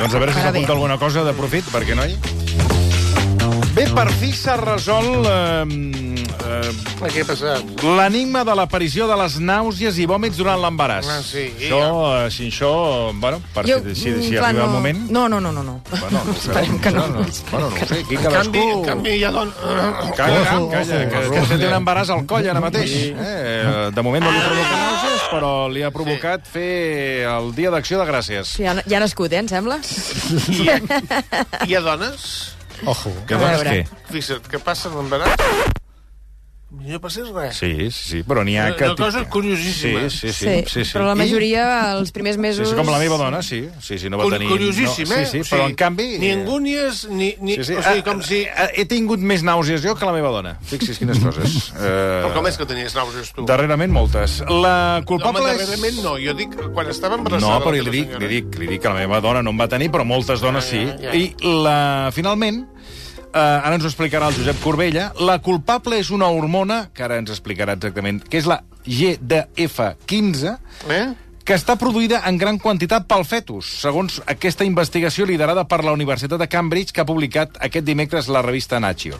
Doncs a veure si s'apunta alguna cosa de profit, perquè no hi? Bé, per fi s'ha resolt eh, eh, Què ha passat? l'enigma de l'aparició de les nàusees i vòmits durant l'embaràs. Ah, sí, i Això, eh, si això, bueno, per Jo, si, si, mm, si clar, arriba el no. moment... No, no, no, no. no. Bueno, no. Esperem que no. no. Bueno, no sé, aquí En canvi, cadascú... en canvi hi ha don... Calla, calla, calla, que, que se té un embaràs al coll ara mateix. Eh, de moment no li provoca nàusees, però li ha provocat fer el dia d'acció de gràcies. Ja, ja ha nascut, eh, em sembla? Hi ha, hi ha dones, Ojo. Que A veure. què? fixa't, que passen l'embaràs no passés res. Sí, sí, sí, però n'hi ha que... una cosa curiosíssima. Sí, sí, sí. sí, sí. Però la I- majoria, els primers Sí, mesos... sí, com la meva dona, sí. Sí, sí, no va tenir... Curiosíssim, no, eh? Sí, sí, O però en canvi... Ni angúnies, ni... ni Sí, sí. O sigui, Ah, com si... ah, He tingut més nàusees jo que la meva dona. Fixi's quines coses. Eh, Però com és que tenies nàusees tu? Darrerament moltes. La Home, culpable és... darrerament no. Jo dic, quan estava embarassada... No, però li dic, li dic, li dic que la meva dona no en va tenir, però moltes dones sí. Ja, ja, ja. I la, finalment, eh, ara ens ho explicarà el Josep Corbella, la culpable és una hormona, que ara ens explicarà exactament, que és la GDF15, Eh? que està produïda en gran quantitat pel fetus, segons aquesta investigació liderada per la Universitat de Cambridge que ha publicat aquest dimecres la revista Nature.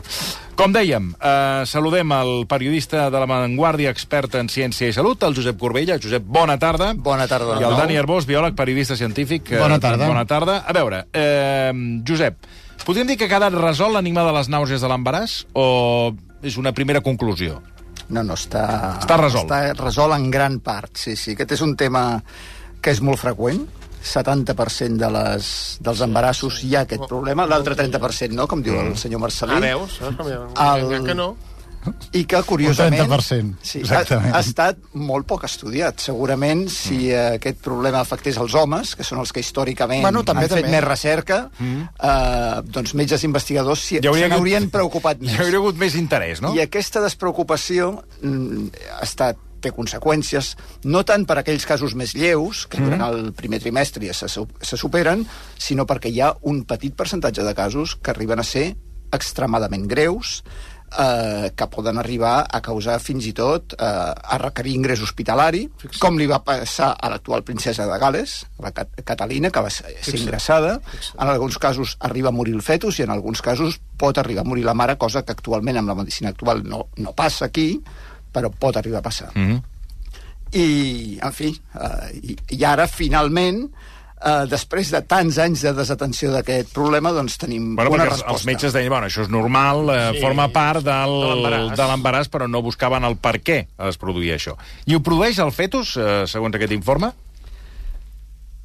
Com dèiem, eh, saludem el periodista de la Vanguardia, expert en ciència i salut, el Josep Corbella. Josep, bona tarda. Bona tarda. I el. Dani Arbós, biòleg, periodista científic. eh, Bona tarda. Bona tarda. A veure, eh, Josep, podríem dir que ha quedat resolt l'enigma de les nàusees de l'embaràs o és una primera conclusió? No, no, està... Està resolt. Està resolt en gran part, sí, sí. Aquest és un tema que és molt freqüent. 70% de les, dels embarassos hi ha aquest problema. L'altre 30% no, com diu el senyor Marcelí. Ah, veus? Eh? Hi El- que no. I que, curiosament... Un 30%, Sí, ha, exactament. ha estat molt poc estudiat. Segurament, si eh, aquest problema afectés els homes, que són els que històricament Bueno, també, han fet també. més recerca, eh, doncs metges investigadors s'hi se hagut- n'haurien preocupat Hi més. hauria hagut més interès, no? I aquesta despreocupació mm, ha estat té conseqüències, no tant per aquells casos més lleus, que durant el primer trimestre ja se, se superen, sinó perquè hi ha un petit percentatge de casos que arriben a ser extremadament greus, eh, que poden arribar a causar fins i tot eh, a requerir ingrés hospitalari, com li va passar a l'actual princesa de Gales, la Cat Catalina, que va ser ingressada. En alguns casos arriba a morir el fetus i en alguns casos pot arribar a morir la mare, cosa que actualment amb la medicina actual no, no passa aquí, però pot arribar a passar. Mm -hmm. I, en fi, eh, i, i ara, finalment, eh, després de tants anys de desatenció d'aquest problema, doncs tenim Bueno, una resposta. els metges deien, bueno, això és normal, eh, Sí. forma part del, De l'embaràs. de l'embaràs, però no buscaven el per què es produïa això. I ho produeix el fetus, eh, segons aquest informe?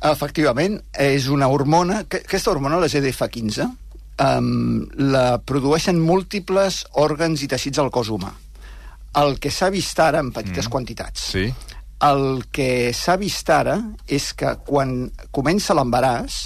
Efectivament, és una hormona... que- Aquesta hormona, la GDF15, um, la produeixen múltiples òrgans i teixits del cos humà. El que s'ha vist ara en petites mm. quantitats. Sí. El que s'ha vist ara és que quan comença l'embaràs,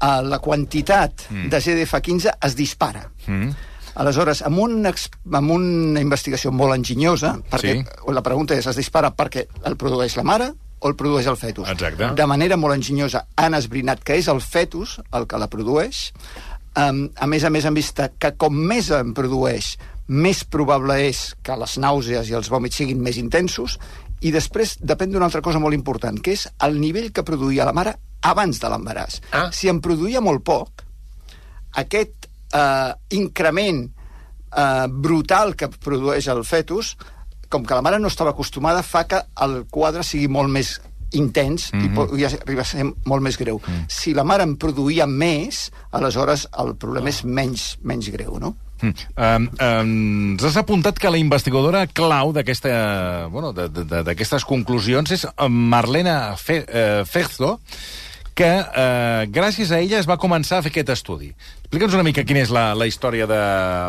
eh, la quantitat mm. de GDF15 es dispara. Mm. Aleshores, amb, un, amb una investigació molt enginyosa, perquè Sí. la pregunta és, es dispara perquè el produeix la mare o el produeix el fetus? Exacte. De manera molt enginyosa han esbrinat que és el fetus el que la produeix. Um, a més a més, han vist que com més en produeix, més probable és que les nàusees i els vòmits siguin més intensos, i després depèn d'una altra cosa molt important, que és el nivell que produïa la mare abans de l'embaràs. Ah. Si en produïa molt poc, aquest eh, increment eh, brutal que produeix el fetus, com que la mare no estava acostumada, fa que el quadre sigui molt més intens mm -hmm. i pugui arribar a ser molt més greu. Mm. Si la mare en produïa més, aleshores el problema és menys, menys greu, no? Mm. Um, um, ens has apuntat que la investigadora clau d'aquesta bueno, de- de- de- d'aquestes conclusions és Marlena Fe, eh, Ferzo, que eh, gràcies a ella es va començar a fer aquest estudi. Explica'ns una mica quina és la, la història de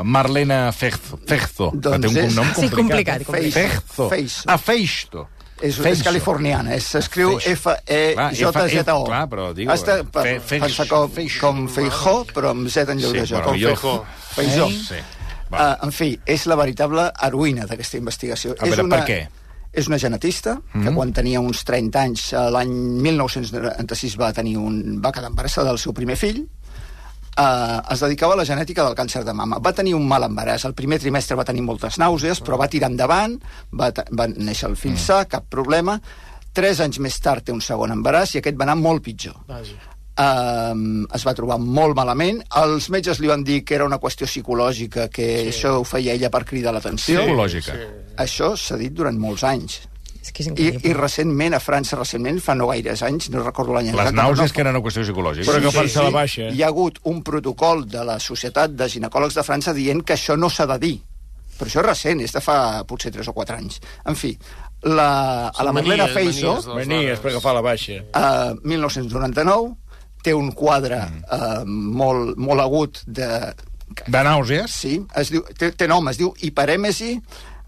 Marlena Ferzo. Ferzo. Doncs Té un és- cognom Sí, complicat. complicat, eh? complicat. Ferzo. Feizo. És, és californiana, és- s'escriu. F-E-J-Z-O. Clar, però digo, Està, fe- com, com Feijó, però amb Z en lloc de Sí, J. bueno, millor- Feijó. Feijó. Sí. Uh, en fi, és la veritable heroïna d'aquesta investigació. A és veure, una, per què? És una genetista que Mhm. quan tenia uns 30 anys, l'any 1996 va, tenir un, va quedar embarassada del seu primer fill, eh, es dedicava a la genètica del càncer de mama. Va tenir un mal embaràs. El primer trimestre va tenir moltes nàusees, però va tirar endavant, va, va néixer el fill sa, cap problema. Tres anys més tard té un segon embaràs i aquest va anar molt pitjor. Vaja. Um, es va trobar molt malament. Els metges li van dir que era una qüestió psicològica, que sí. això ho feia ella per cridar l'atenció. Psicològica. Això s'ha dit durant molts anys. És que és I, increïble. I recentment, a França, recentment, fa no gaires anys, no recordo l'any Les exacte, nàusees però que eren una qüestió psicològica. Però agafar-se la baixa. Hi ha hagut un protocol de la Societat de Ginecòlegs de França dient que això no s'ha de dir. Però això és recent, és de fa potser 3 o 4 anys. En fi, la, a la Marlena manies, Feiso, manies dones. per agafar la baixa. a 1999, té un quadre eh, molt, molt agut de... De nàusees? Sí, es diu, té, té nom, es diu hiperèmesi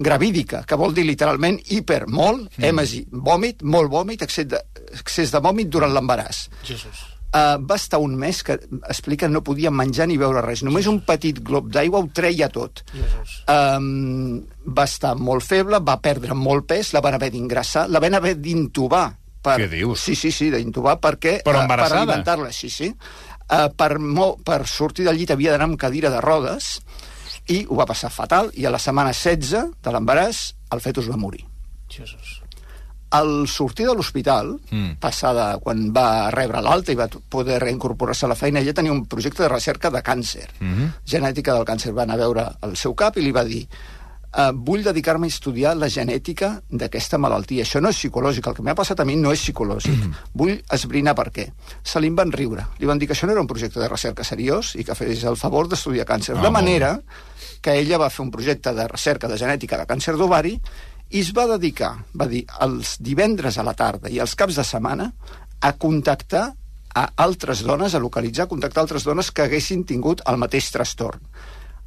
gravídica, que vol dir literalment hiper, molt, èmesi, vòmit, molt vòmit, excés de, excés de vòmit durant l'embaràs. Jesús. Uh, va estar un mes que explica no podia menjar ni beure res. Només un petit glob d'aigua ho treia tot. Jesús. Um, va estar molt feble, va perdre molt pes, la van haver d'ingressar, la van haver d'intubar. Per... Què dius? Sí, sí, sí, d'intubar perquè... Però eh, embarassada? Per alimentar-la, sí, sí. Uh, per, mo per sortir del llit havia d'anar amb cadira de rodes i ho va passar fatal i a la setmana 16 de l'embaràs el fetus va morir. Jesús. Al sortir de l'hospital, Mm. passada quan va rebre l'alta i va poder reincorporar-se a la feina, ella tenia un projecte de recerca de càncer, mm -hmm. genètica del càncer. Va anar a veure el seu cap i li va dir eh, vull dedicar-me a estudiar la genètica d'aquesta malaltia. Això no és psicològic, el que m'ha passat a mi no és psicològic. Mm -hmm. Vull esbrinar per què. Se li van riure. Li van dir que això no era un projecte de recerca seriós i que fes el favor d'estudiar càncer. Ah, de molt manera que ella va fer un projecte de recerca de genètica de càncer d'ovari i es va dedicar, va dir, els divendres a la tarda i els caps de setmana a contactar a altres dones, a localitzar, a contactar altres dones que haguessin tingut el mateix trastorn.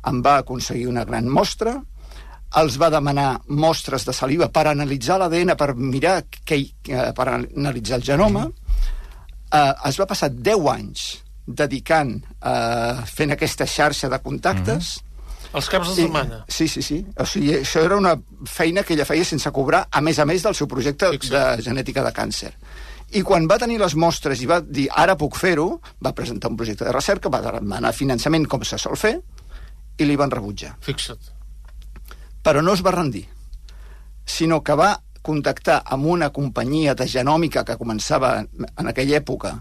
En va aconseguir una gran mostra, els va demanar mostres de saliva per analitzar l'ADN, per mirar, hi- eh, per analitzar el genoma. Eh, es va passar 10 anys dedicant a fent aquesta xarxa de contactes. Els caps de setmana. Sí, sí, sí. O sigui, això era una feina que ella feia sense cobrar, a més a més del seu projecte Fixa't. de genètica de càncer. I quan va tenir les mostres i va dir ara puc fer-ho, va presentar un projecte de recerca, va demanar finançament com se sol fer, i li van rebutjar. Fixa't. Però no es va rendir, sinó que va contactar amb una companyia de genòmica que començava en aquella època,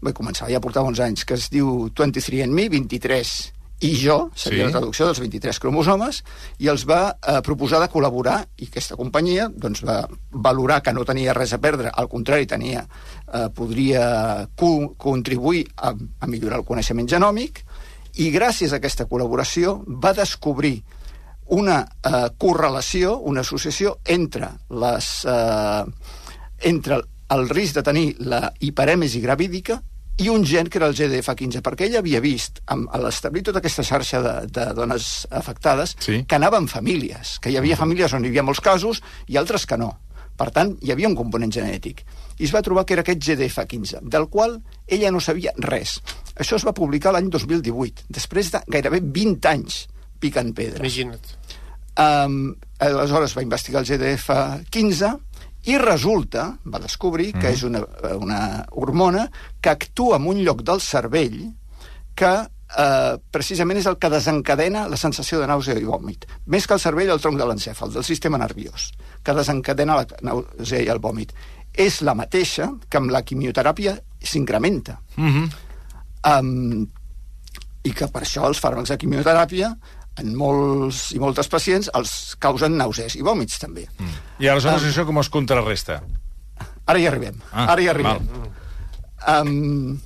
bé, començava, ja portava uns anys, que es diu 23andMe, 23 i jo, seria Sí. la traducció dels 23 cromosomes, i els va eh, proposar de col·laborar, i aquesta companyia doncs, va valorar que no tenia res a perdre, al contrari, tenia, eh, podria co contribuir a, a millorar el coneixement genòmic, i gràcies a aquesta col·laboració va descobrir una eh, correlació, una associació entre les eh, entre el risc de tenir la hiperèmesi gravídica i un gen que era el GDF15, perquè ella havia vist, amb, a l'establir tota aquesta xarxa de, de dones afectades, Sí. que anaven famílies, que hi havia famílies on hi havia molts casos i altres que no. Per tant, hi havia un component genètic. I es va trobar que era aquest GDF15, del qual ella no sabia res. Això es va publicar l'any 2018, després de gairebé 20 anys picant pedra. Imagina't. Um, aleshores va investigar el GDF15 i resulta, va descobrir, que és una, una hormona que actua en un lloc del cervell que eh, precisament és el que desencadena la sensació de nàusea i vòmit. Més que el cervell, el tronc de l'encèfal, del sistema nerviós, que desencadena la nàusea i el vòmit. És la mateixa que amb la quimioteràpia s'incrementa. Mm -hmm. Um, I que per això els fàrmacs de quimioteràpia en molts i moltes pacients els causen nàusees i vòmits també. Mm. I aleshores això com es contrarresta? Ara hi arribem. Ah, Ara hi arribem. Um,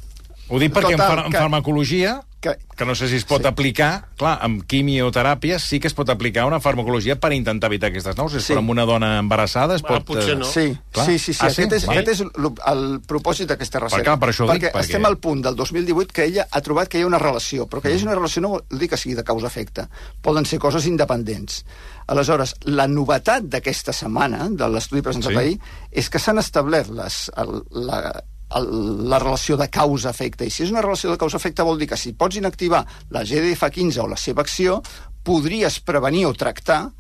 Ho dic perquè en, far en farmacologia, que, que no sé si es pot sí. aplicar, clar, amb quimioteràpia sí que es pot aplicar una farmacologia per intentar evitar aquestes nàusees, Sí. però amb una dona embarassada es Ah, pot... potser eh, no. Sí, Clar. sí, sí, sí. Ah, aquest, sí? és, Val. aquest és el, el propòsit d'aquesta recerca. clar, per això ho dic, perquè, perquè- estem al punt del 2018 que ella ha trobat que hi ha una relació, però que hi hagi una relació no vol dir que sigui de causa-efecte. Poden ser coses independents. Aleshores, la novetat d'aquesta setmana, de l'estudi presentat sí. ahir, és que s'han establert les, el, la, el, la relació de causa-efecte. I si és una relació de causa-efecte vol dir que si pots inactivar la GDF15 o la seva acció, podries prevenir o tractar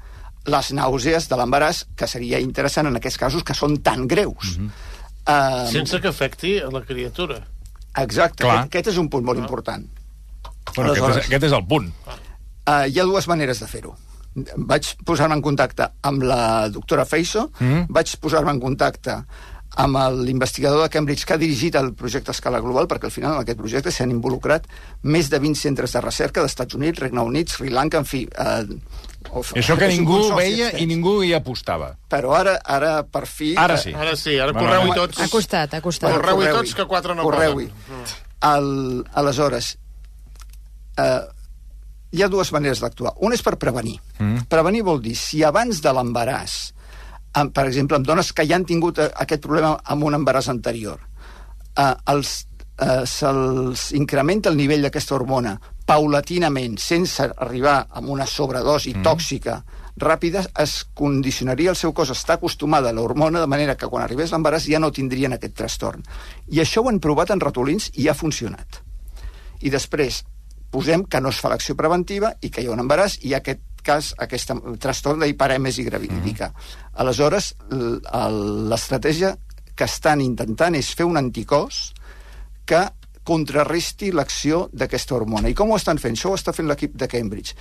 les nàusees de l'embaràs, que seria interessant en aquests casos que són tan greus. Mm -hmm. Sense que afecti a la criatura. Exacte, Clar. aquest, aquest és un punt molt important. Bueno, aquest, és, aquest és el punt. Uh, hi ha dues maneres de fer-ho. Vaig posar-me en contacte amb la doctora Feiso, Mm. vaig posar-me en contacte amb el- l'investigador de Cambridge que ha dirigit el projecte a escala global, perquè al final en aquest projecte s'han involucrat més de 20 centres de recerca d'Estats Units, Regne Unit, Sri Lanka, en fi... Eh, of- Això que ningú veia extens. i ningú hi apostava. Però ara, ara per fi... Ara eh, sí. Ara sí, ara Bueno, correu-hi tots. Ha costat, ha costat. Correu-hi correu-hi. tots, que quatre no Correu-hi. poden. El, aleshores, eh, hi ha dues maneres d'actuar. Una és per prevenir. Mm. Prevenir vol dir, si abans de l'embaràs, amb, per exemple, amb dones que ja han tingut eh, aquest problema amb un embaràs anterior, eh, els, eh, se'ls incrementa el nivell d'aquesta hormona paulatinament, sense arribar a una sobredosi mm. tòxica ràpida, es condicionaria el seu cos a estar acostumat a l'hormona, de manera que quan arribés l'embaràs ja no tindrien aquest trastorn. I això ho han provat en ratolins i ha funcionat. I després posem que no es fa l'acció preventiva i que hi ha un embaràs i aquest cas, aquest trastorn d'hiperèmesi gravídica. Mm -hmm. Aleshores, l'estratègia que estan intentant és fer un anticòs que contrarresti l'acció d'aquesta hormona. I com ho estan fent? Això ho està fent l'equip de Cambridge.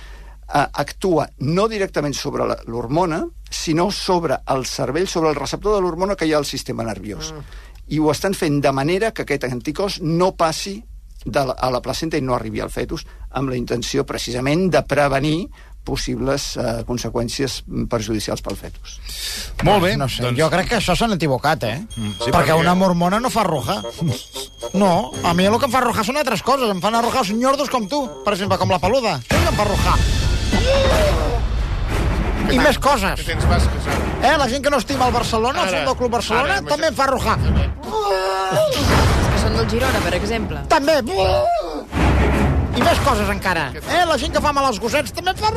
Uh, actua no directament sobre l'hormona, sinó sobre el cervell, sobre el receptor de l'hormona que hi ha al sistema nerviós. Mm. I ho estan fent de manera que aquest anticòs no passi de la, a la placenta i no arribi al fetus, amb la intenció precisament de prevenir possibles eh, conseqüències mm, perjudicials pel fetus. Molt bé. No sé, doncs... jo crec que això s'han equivocat, eh? sí, sí, perquè- perquè una hormona no fa arrojar. No, a mi el que em fa arrojar són altres coses. Em fan arrojar els ñordos com tu, per exemple, com la peluda. Això el que em fa arrojar. I més coses. Que tens basques, ara. Eh, la gent que no estima el Barcelona, el Ara. Futbol Club Barcelona, Ara, també em fa arrojar. Que són del Girona, per exemple. També. I més coses encara. Eh, la gent que fa mal als gossets també fa.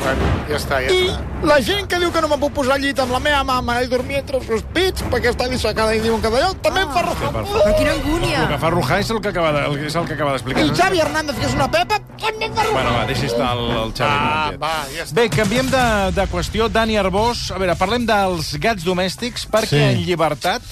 Bueno, ja està, ja I està. la gent que diu que no me puc posar al llit amb la meva mama i dormir entre els seus pits perquè està dissecada i diuen que d'allò, també em fa arrojar. Però quina angúnia! El que fa Rujar és el que acaba de- el- és el que acaba d'explicar. I Xavi Hernández, que és una pepa, també em fa arrojar. Bueno, va, deixi estar el, el Xavi Ah, va, ja està. Bé, canviem de, de qüestió. Dani Arbós, a veure, parlem dels gats domèstics, perquè Sí. en llibertat...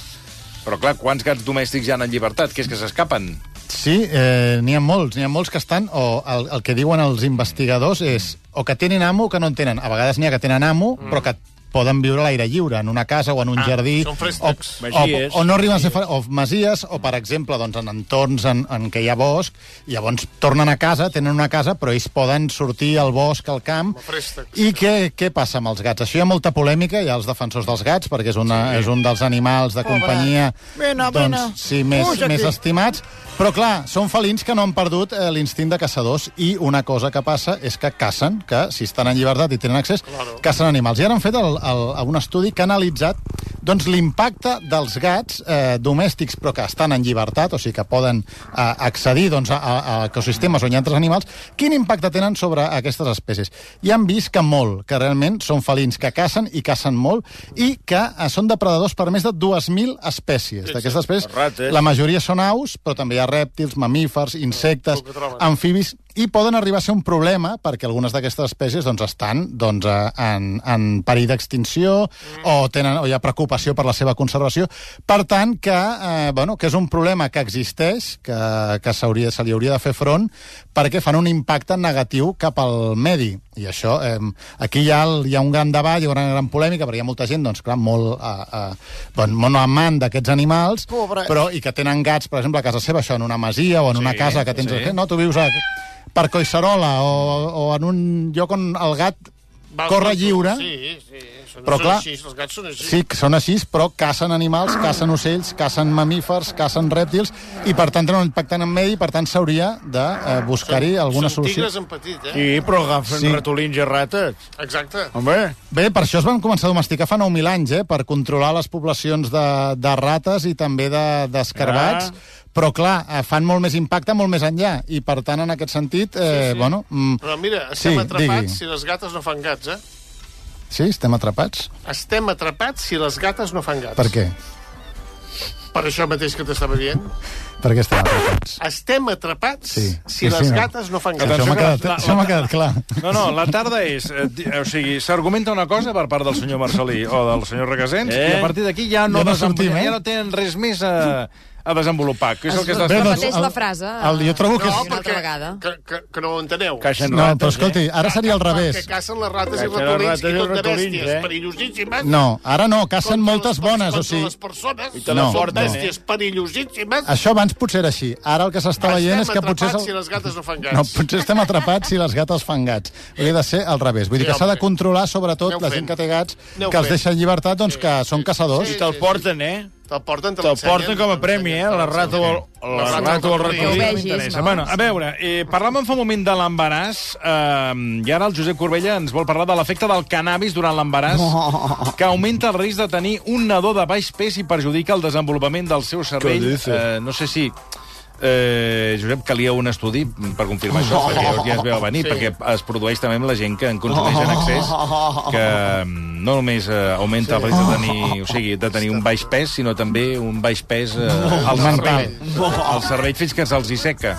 Però clar, quants gats domèstics hi ha en llibertat? Que és que s'escapen? Sí, eh, n'hi ha molts, n'hi ha molts que estan, o el, el que diuen els investigadors és o que tenen amo o que no en tenen. A vegades n'hi ha que tenen amo, mm. però que poden viure a l'aire lliure, en una casa o en un Ah, jardí. són o, o, o no arriben a ser o masies, o, per exemple, doncs, en entorns en, en què hi ha bosc, llavors tornen a casa, tenen una casa, però ells poden sortir al bosc, al camp. I què, què passa amb els gats? Això hi ha molta polèmica, hi ha els defensors dels gats, perquè és, una, sí. és un dels animals de companyia Vine, doncs, vine. sí, més, Puja més aquí. estimats. Però, clar, són felins que no han perdut eh, l'instint de caçadors i una cosa que passa és que cacen, que si estan en llibertat i tenen accés, Claro. cacen animals. I ara han fet el, el, un estudi que ha analitzat doncs, l'impacte dels gats eh, domèstics però que estan en llibertat, o sigui que poden eh, accedir doncs, a, a, a ecosistemes on hi ha altres animals, quin impacte tenen sobre aquestes espècies. I han vist que molt, que realment són felins que cacen i cacen molt i que eh, són depredadors per més de 2.000 espècies. D'aquestes espècies, Rates. la majoria són aus, però també hi ha rèptils, mamífers, insectes, amfibis, i poden arribar a ser un problema perquè algunes d'aquestes espècies doncs, estan doncs, eh, en, en perill d'extinció Mm. o, tenen, o hi ha preocupació per la seva conservació. Per tant, que, eh, bueno, que és un problema que existeix, que, que s'hauria- se li hauria de fer front, perquè fan un impacte negatiu cap al medi. I això, eh, aquí hi ha, el, hi ha un gran debat, hi ha una gran polèmica, perquè hi ha molta gent, doncs, clar, molt, eh, eh, bon, molt amant d'aquests animals, Pobrets. però i que tenen gats, per exemple, a casa seva, això, en una masia o en una casa que tens... sí. No, tu vius a, per Collserola o, o en un lloc on el gat Val, corre lliure, Sí, sí. Són, Però són clar- així, els gats són així. sí, que són així, però cacen animals, cacen ocells, cacen mamífers, cacen rèptils, i per tant tenen un impacte en medi, i per tant s'hauria de eh, buscar-hi alguna són solució. tigres en petit, eh? Sí, però agafen Sí. ratolins i rates. Exacte. Home, Bé, per això es van començar a domesticar fa 9.000 anys, eh, per controlar les poblacions de, de rates i també d'escarbats, Ah. però clar, eh, fan molt més impacte molt més enllà, i per tant, en aquest sentit, eh, Sí, sí. bueno... Mm, Però mira, estem Sí, atrapats digui. si les gates no fan gats, eh? Sí, estem atrapats? Estem atrapats si les gates no fan gats. Per què? Per això mateix que t'estava dient. Per què estem atrapats? Estem atrapats Sí. si Sí, les sí, no. gates no fan Això gats. m'ha que quedat, la- això m'ha quedat clar. No, no, la tarda és... Eh, di- o sigui, s'argumenta una cosa per part del senyor Marcelí o del senyor Regasens, eh? i a partir d'aquí ja no, Ja no sortim, eh? ja no tenen res més a, a desenvolupar. Que és el que estàs Bé, fent. doncs, Repeteix el- la frase. el- jo trobo que No, és- una altra perquè vegada. que, que, que no ho enteneu. Caixen No, rates, però escolti, eh? ara seria al Que revés. cacen les rates i Cacen les ratolins rates i i tot de ratolins, bèsties eh? perillosíssimes. No, ara no, cacen Contra moltes les- bones, o contra sigui... les persones. I te la Són porten, eh? bèsties perillosíssimes. Això abans potser era així. Ara el que s'està veient és que potser... és atrapats el- si les gates no fan gats. No, potser estem atrapats si les gates fan gats. Hauria de ser al revés. Vull dir que Sí, s'ha de home. controlar, sobretot, Aneu la fent. gent que té gats, Aneu que els fent. deixa en llibertat, doncs, que són caçadors. I te'l porten, eh? Te'l porten, te Te'l porten com a premi, eh? La rata o el, la rata o el ratolí. Que ho Sí, vegis, no? Bueno, a veure, eh, parlàvem fa un moment de l'embaràs eh, i ara el Josep Corbella ens vol parlar de l'efecte del cannabis durant l'embaràs que augmenta el risc de tenir un nadó de baix pes i perjudica el desenvolupament del seu cervell. Eh, no sé si Eh, Josep, calia un estudi per confirmar això, perquè ja es veu venir, sí. perquè es produeix també amb la gent que en consumeix en excés, que mm, no només eh, augmenta el risc de tenir, o sigui, de tenir un baix pes, sinó també un baix pes eh, al cervell. Al cervell fins que se'ls hi seca.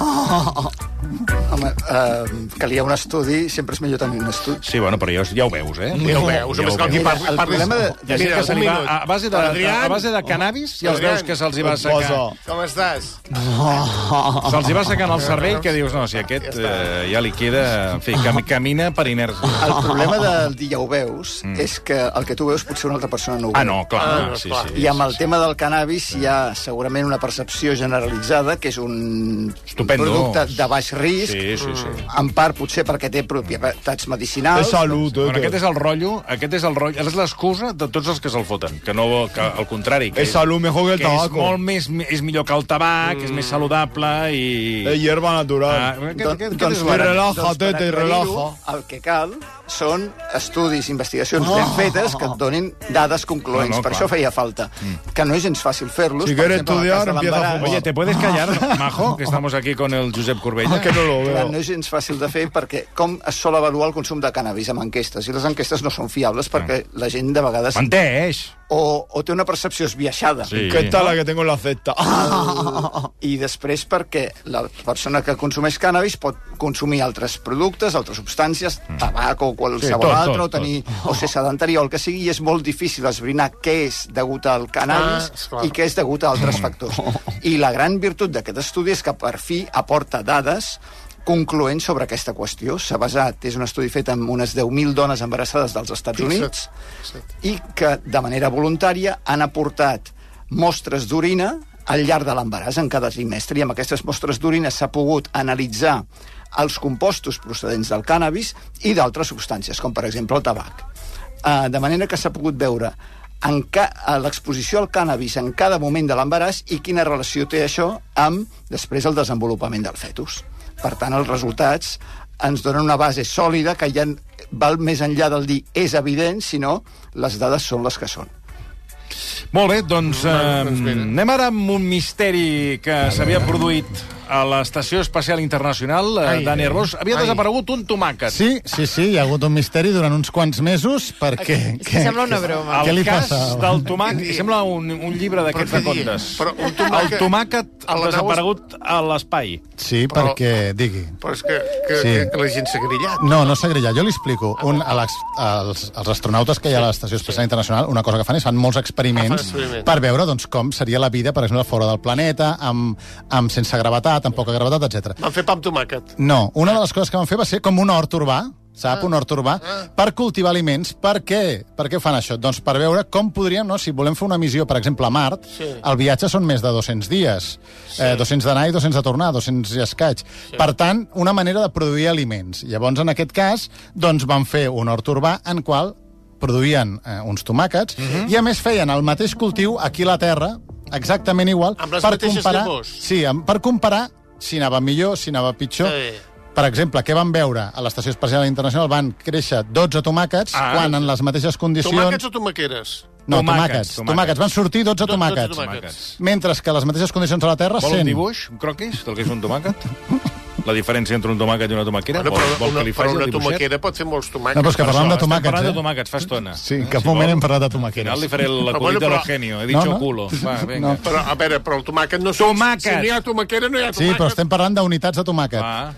Home, eh, calia un estudi, sempre és millor tenir un estudi. Sí, bueno, però ja, ja ho veus, eh? Ja ho veus, només cal que Mira, parli, el problema de- ha gent Mira, que se li va, a base de, a base de cannabis, ja els veus que se'ls hi va secar. Com estàs? Se'ls hi va secant el cervell, que dius, no, si aquest eh, ja li queda... En fi, cam, camina per inèrcia. El problema del dir ja ho veus mm. és que el que tu veus potser una altra persona no ho veu. Ah, no, clar, Ah, no, sí, clar. sí. I amb el tema del cannabis hi ha segurament una percepció generalitzada que és un Estupendo. producte de baix risc, Sí, sí, sí. en part potser perquè té propietats medicinals. És salut, eh? Bueno, aquest és el rotllo, aquest és el rotllo, és l'excusa de tots els que se'l foten, que no, que al contrari, que És salut mejor que el que és tabaco. molt més, és millor que el tabac, mm. és més saludable i... Es hierba Ah, natural. aquest, Don- aquest, doncs aquest és per la... relaja, doncs tete, relaja. El que cal són estudis, investigacions ben fetes que et donin dades concloents. No, no, per clar. això feia falta. Que no és gens fàcil fer-los. Si quieres estudiar, empieza a fumar. Oye, ¿te puedes callar, Majo? Que estamos aquí con el Josep Corbella. Que no lo Clar, no és gens fàcil de fer perquè com es sol avaluar el consum de cannabis amb enquestes? I les enquestes no són fiables perquè la gent de vegades Menteix! o, o té una percepció esbiaixada Sí. ¿Qué tal la que tengo en la cesta? i després perquè la persona que consumeix cannabis pot consumir altres productes, altres substàncies, tabac o qualsevol Sí, tot, altre, tot, o, tenir, o ser sedentari o el que sigui, i és molt difícil esbrinar què és degut al cannabis Ah, esclar. i què és degut a altres factors. I la gran virtut d'aquest estudi és que per fi aporta dades concloents sobre aquesta qüestió. S'ha basat, és un estudi fet amb unes 10.000 dones embarassades dels Estats Units i que de manera voluntària han aportat mostres d'orina al llarg de l'embaràs en cada trimestre i amb aquestes mostres d'orina s'ha pogut analitzar els compostos procedents del cannabis i d'altres substàncies, com per exemple el tabac. Uh, de manera que s'ha pogut veure a l'exposició al cannabis en cada moment de l'embaràs i quina relació té això amb després el desenvolupament del fetus. Per tant, els resultats ens donen una base sòlida que ja val més enllà del dir és evident, sinó les dades són les que són. Molt bé, doncs eh, doncs anem ara amb un misteri que s'havia produït a l'Estació Espacial Internacional, eh, Ai, Arbós. Havia ai. desaparegut un tomàquet. Sí, sí, sí, hi ha hagut un misteri durant uns quants mesos perquè... És que sembla una broma. Què El li cas passa? del tomàquet... Sembla un, un llibre d'aquests de què contes. Però un El tomàquet- tomàquet a la nau desaparegut a l'espai. Sí, Però- perquè... Digui. Però és que, que, Sí. que la gent s'ha grillat. No, no s'ha grillat. Jo li explico. Un, a els, els astronautes que hi ha a l'Estació Espacial Internacional, una cosa que fan és fan molts experiments Ah, fan experiments. per veure doncs, com seria la vida, per exemple, fora del planeta, amb, amb sense gravetat, amb poca gravetat, etc. Van fer pa amb tomàquet. No, una de les coses que van fer va ser com un hort urbà, sap, un hort urbà, per cultivar aliments. Per què? Per què fan això? Doncs per veure com podríem, no? si volem fer una missió, per exemple, a Mart, Sí. el viatge són més de 200 dies. Eh, 200 d'anar i 200 de tornar, 200 i escaig. Per tant, una manera de produir aliments. Llavors, en aquest cas, doncs van fer un hort urbà en qual produïen eh, uns tomàquets i, a més, feien el mateix cultiu aquí a la Terra, exactament igual, Amb les per mateixes comparar... llavors? Sí, amb- per comparar si anava millor, si anava pitjor. Sí. Per exemple, què van veure? A l'Estació Espacial Internacional van créixer 12 tomàquets, Ah. quan en les mateixes condicions... Tomàquets o tomaqueres? No, Tomàquets, tomàquets, tomàquets. tomàquets. Van sortir 12 12 tomàquets. tomàquets. Mentre que a les mateixes condicions a la Terra, Vol un 100. dibuix, un croquis, del que és un tomàquet? La diferència entre un tomàquet i una tomaquera? Bueno, vol, però vol una, que li però una tomaquera pot fer molts tomàquets. No, però és que parlàvem això, de tomàquets, Estem parlant eh? de tomàquets, fa estona. Sí, en cap Si moment vol, hem parlat de Al final tomàqueres. li faré Però l'acudit bueno, de però- l'Eugenio. He dicho No, no. culo. Va, vinga. No. Però, a veure, però el tomàquet no... Tomàquet! Si no hi ha tomaquera, no hi ha Sí, tomàquet. però estem parlant d'unitats de tomàquet. Va.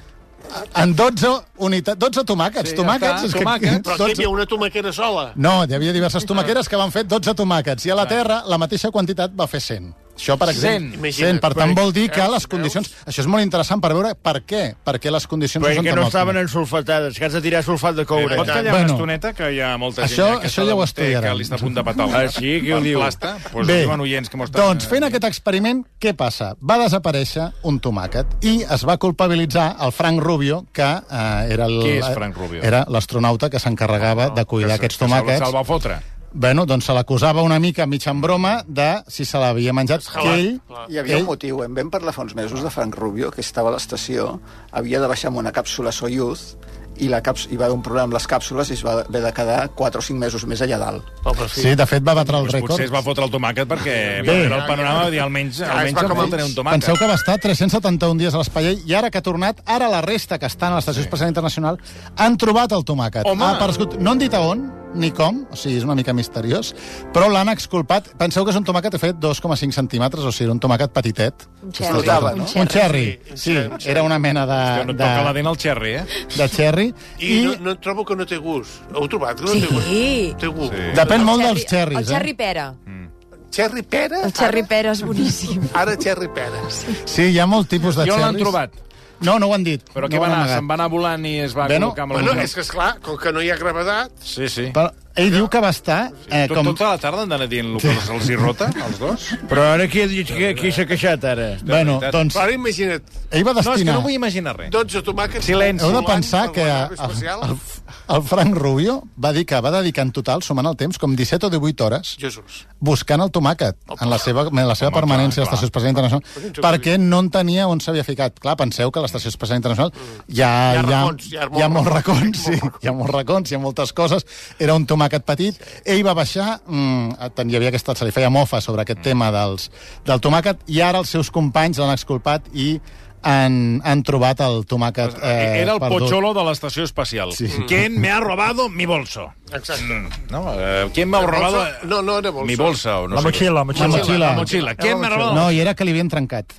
En 12 unitats, 12 tomàquets. Sí, ja tomàquets, està, és que... tomàquets. Però aquí hi havia una tomaquera sola. No, hi havia diverses tomaqueres que van fer 12 tomàquets, i a la Terra la mateixa quantitat va fer 100. Això, per exemple, 100. 100. Per tant, vol dir que les condicions... Això és molt interessant per veure per què. Per què les condicions Però són que tan no òptimes. estaven ensulfatades, que has de tirar sulfat de coure. Pot callar Bueno. una estoneta, que hi ha molta gent Això- ja que això ja ho estudiarem. Que li està a punt de patar el Ah, sí? Qui ho diu? Plasta, doncs Bé, diuen oients que m'ho estan... doncs fent aquest experiment, què passa? Va desaparèixer un tomàquet i es va culpabilitzar el Frank Rubio, que eh, era el- Qui és Frank Rubio? era l'astronauta que s'encarregava de cuidar aquests tomàquets. Se'l va fotre. Bueno, doncs se l'acusava una mica mig en broma de si se l'havia menjat, que ell... Hi havia ell un motiu. En vam parlar fa uns mesos de Frank Rubio, que estava a l'estació, havia de baixar amb una càpsula Soyuz, i la caps hi va haver un problema amb les càpsules i es va haver de quedar 4 o 5 mesos més allà dalt. Pobre fill. Sí, de fet va batre el Doncs rècord. potser es va fotre el tomàquet perquè Bé. va veure el panorama i dir almenys, es almenys va com tenir un tomàquet. Penseu que va estar 371 dies a l'espai i ara que ha tornat, ara la resta que estan a l'Estació Espacial Internacional han trobat el tomàquet. Home! Ha aparegut, no han dit a on, ni com, o sigui, és una mica misteriós, però l'han exculpat. Penseu que és un tomàquet que ha fet 2,5 centímetres, o sigui, era un tomàquet petitet. Un xerri. Un no? Un xerri. cherry, sí, era una mena Que no de, et toca la de, dent al xerri, eh? de cherry. I, no, no trobo que no té gust. Heu trobat que no té gust? Sí. Té gust. Sí. Depèn molt xerri- dels cherries, El xerri eh? pera. Cherry pera? El xerri pera és boníssim. Ara cherry pera. Sí, hi ha molt tipus de I on cherries. l'han trobat? No, no ho han dit. Però no què va anar? Se'n va anar volant i es va Bueno, col·locar amb Bueno, és que, esclar, com que no hi ha gravetat... Sí, sí. Però ell diu que va estar... Eh, Tot, com... Tota la tarda han d'anar dient el que els hi rota, els dos? Però ara qui, que, qui s'ha queixat, ara? Bueno, veritat. doncs, Però ara imagina't, ell va No, és que destinar... no vull imaginar res. 12 tomàquets... Silenci. Heu de pensar que el, el, el Frank Rubio va dir que va dedicar en total, sumant el temps, com 17 o 18 hores Jesús. buscant el tomàquet en la seva, en la seva Home, permanència a l'Estació Espacial Internacional perquè no entenia on s'havia ficat. Clar, penseu que a l'Estació Espacial Internacional hi ha, Hi ha hi ha, racons, hi ha hi ha molts racons. racons, sí, hi ha molts racons, hi ha moltes coses. Era un tomàquet petit. Ell va baixar, mm, ten- hi havia aquesta, se li feia mofa sobre aquest tema dels, del tomàquet, i ara els seus companys l'han exculpat i han, han trobat el tomàquet eh, Era el perdut. pocholo de l'estació espacial. Sí. ¿Quién me ha robado mi bolso? Exacte. No, eh, ¿Quién me ha robado No, no era bolsa. mi bolsa? O no La sé què? motxilla, la motxilla. La motxilla. La motxilla. ¿Quién me ha robado? No, i era que li havien trencat.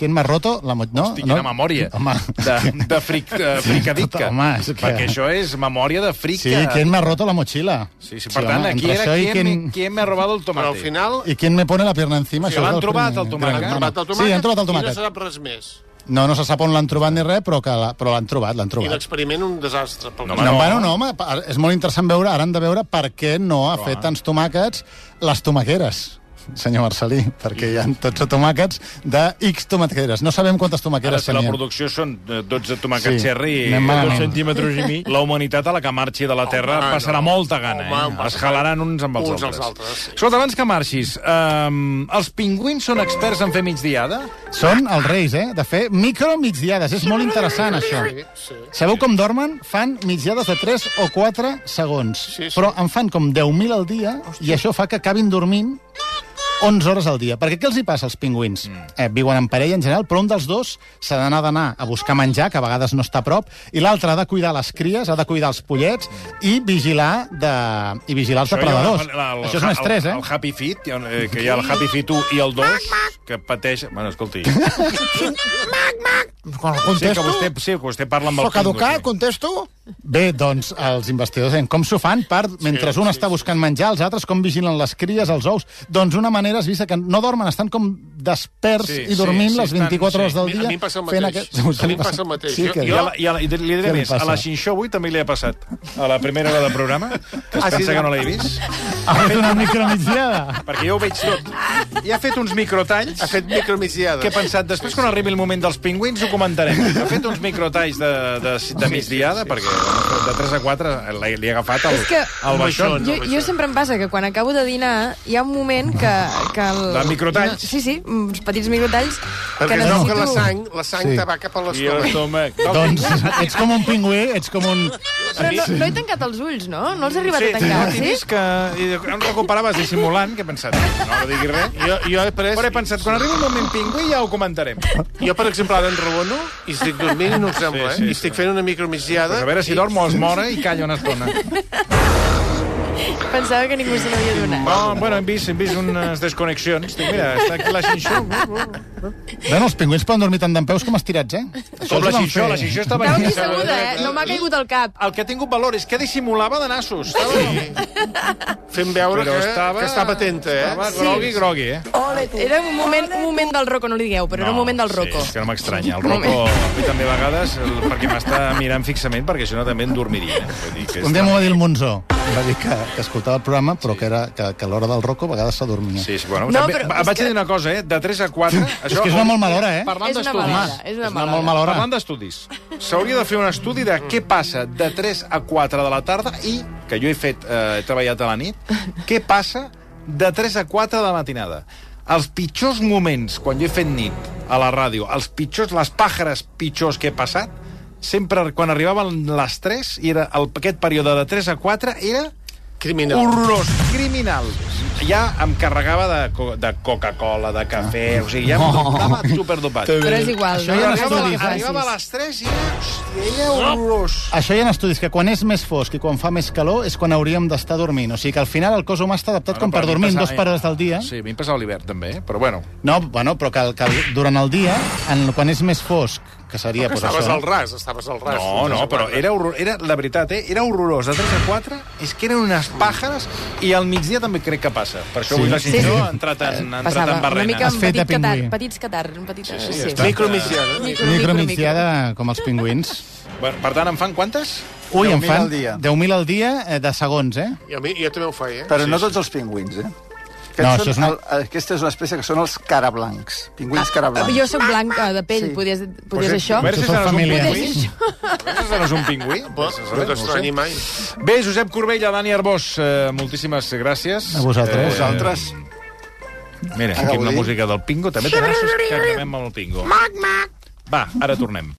¿Quién me ha roto? La mo... no, Hosti, no? quina memòria. Home, De, de fric, uh, fricadica. Home, és que- Perquè això és memòria de frica. Sí, ¿quién me ha roto la mochila? Sí, sí, per Sí, tant, home, aquí era i quién, quién- me, quién me ha robado el Però tomate. al final... I quién me pone la pierna encima? Sí, l'han trobat, el tomàquet. gran- Han trobat el tomàquet Sí, han trobat el i no tomàquet. se sap res més. No, no se sap on l'han trobat ni res, però que la, però l'han trobat, l'han I trobat. l'experiment un desastre. Pel No, No, no. bueno, no, home, és molt interessant veure, ara han de veure per què no ha fet tants tomàquets les tomaqueres senyor Marcelí, perquè hi ha tots tomàquets de X tomaqueres. No sabem quantes tomaqueres si la tenien. producció són eh, 12 tomàquets Sí, cherry i anem malament. dos centímetres i mig, la humanitat a la que marxi de la Terra Home, passarà no. molta gana, Home, eh? Es jalaran uns amb els uns altres. als altres, sí. Escolta, abans que marxis, um, els pingüins són experts en fer migdiada? Són els reis, eh? De fer micromigdiades. És molt interessant, això. Sí, sí. Sabeu com dormen? Fan migdiades de 3 o 4 segons. Sí, sí. Però en fan com 10.000 al dia i això fa que acabin dormint 11 hores al dia. Perquè què els hi passa als pingüins? Mm. Eh, viuen en parella en general, però un dels dos s'ha d'anar d'anar a buscar menjar, que a vegades no està a prop, i l'altre ha de cuidar les cries, ha de cuidar els pollets i vigilar, de... i vigilar els depredadors. Això, ja, el- el- Això és un estrès, el, eh? El Happy Feet, hi ha un- eh, que hi ha el Happy Feet 1 i el 2, que pateix... Bueno, escolti, Quan el sí, que vostè, sí, que vostè parla amb el Soc educat, pingüí. contesto? Bé, doncs els investigadors deien com s'ho fan per, mentre un està buscant menjar, els altres com vigilen les cries, els ous. Doncs una manera és vista que no dormen, estan com desperts Sí, i dormint sí, sí, les 24 estan- hores del dia. a mi em passa el mateix. Aquest... A mi em passa el mateix. Sí, Jo-. I, a la, i, a la, i li diré més, a la Xinxó avui també li ha passat. A la primera hora de programa, que es Ah, sí, pensa que no? l'he vist, Ha fet una micromigdiada. perquè jo ho veig tot. I ha fet uns microtalls Ha fet micromigdiades. que he pensat, després quan arribi el moment dels pingüins ho comentarem. Ha fet uns microtalls de, de, de migdiada, perquè de 3 a 4 l'he li he agafat el, És que- el baixón. Jo, jo sempre em passa que quan acabo de dinar hi ha un moment que... que el... De microtalls? Sí, sí, uns petits microtalls Perquè que necessito... que la sang, la sang Sí. te va cap a l'estómac. doncs ets com un pingüí, ets com un... Però no, no he tancat els ulls, no? No els he arribat Sí, a tancar, t'he sí? vist que... I em recuperaves dissimulant, que he pensat, no, no digui res. Jo, jo he pres... Però he pensat, quan arribi el moment pingüí ja ho comentarem. Jo, per exemple, ara en rebono i estic dormint i no em sembla, Sí, sí, eh? I estic fent una micromigdiada. Pues a veure si dorm o es mora i calla una estona. Pensava que ningú se n'havia donat. No, bueno, hem vist, hem vist unes desconnexions. Dic, mira, està aquí la Xinxó. Bueno, els pingüins poden dormir tant d'en peus com estirats, eh? Això Com la xixó, la xixó estava... Estava aquí asseguda, eh? No m'ha caigut al cap. El que ha tingut valor és que dissimulava de nassos. Estava... Fent veure Però que, estava... que estava atenta, eh? Estava grogui, grogui, eh? Era un moment, un moment del Rocco, no li digueu, però era un moment del Rocco. Sí, és que no m'estranya. El Rocco, a mi també a vegades, el, perquè m'està mirant fixament, perquè si no també em dormiria. Eh? Vull dir que Un dia m'ho va dir el Monzó. Va dir que, que escoltava el programa, però que, era, que, que a l'hora del Rocco a vegades s'adormia. Sí, sí, bueno, No, també, però vaig que- dir una cosa, eh? De 3 a 4... Això, que és una molt mala hora, eh? Parlant És d'estudis. és una És una molt mala hora. Parlant d'estudis, s'hauria de fer un estudi de què passa de 3 a 4 de la tarda i, que jo he fet, eh, he treballat a la nit, què passa de 3 a 4 de la matinada. Els pitjors moments, quan jo he fet nit a la ràdio, els pitjors, les pàjares pitjors que he passat, sempre quan arribaven les 3, i era el, aquest període de 3 a 4, era Criminal. horrorós, criminal. Ja em carregava de, co de Coca-Cola, de cafè, o sigui, ja em estava superdopat. Però és igual, no? ja Arribava, a- arribava a les 3 i era, hòstia, era horrorós. Això hi ha estudis que quan és més fosc i quan fa més calor és quan hauríem d'estar dormint. O sigui que al final el cos humà està adaptat com per dormir en passava- dues pares del dia. Sí, a mi em passava l'hivern, també, eh? però bueno. No, bueno, però que, que durant el dia, en, quan és més fosc, que seria Que pues, estaves això... al ras, estaves al ras. No, no, però era, horror, era la veritat, eh? era horrorós. De 3 a 4 és que eren unes pàjares i al migdia també crec que passa. Per això Sí. avui la Sí, Cinció sí. ha entrat en, ha entrat en una barrena. mica Has amb fet petit catar, petits catar, un petit... Sí, sí, sí. està. Micromisiada. Micro, micro, Micromiciada com els pingüins. Bueno, per tant, en fan quantes? Ui, en 10.000 fan al dia. 10.000 al dia eh, de segons, eh? I a mi, jo també ho faig, eh? Però no tots els pingüins, eh? No, són és una- el, aquesta és una espècie que són els carablancs. Pingüins Ah, carablancs. Jo sóc blanca de pell, Sí. podies, podies això? A veure si Això seràs un família. pingüí. A seràs un pingüí. A no t'estranyi mai. Bé, Josep Corbella, Dani Arbós, eh, moltíssimes gràcies. A vosaltres. Eh, Vosaltres. Mira, A aquí amb la música del Pingo. També nassos que acabem amb el Pingo. Va, ara tornem.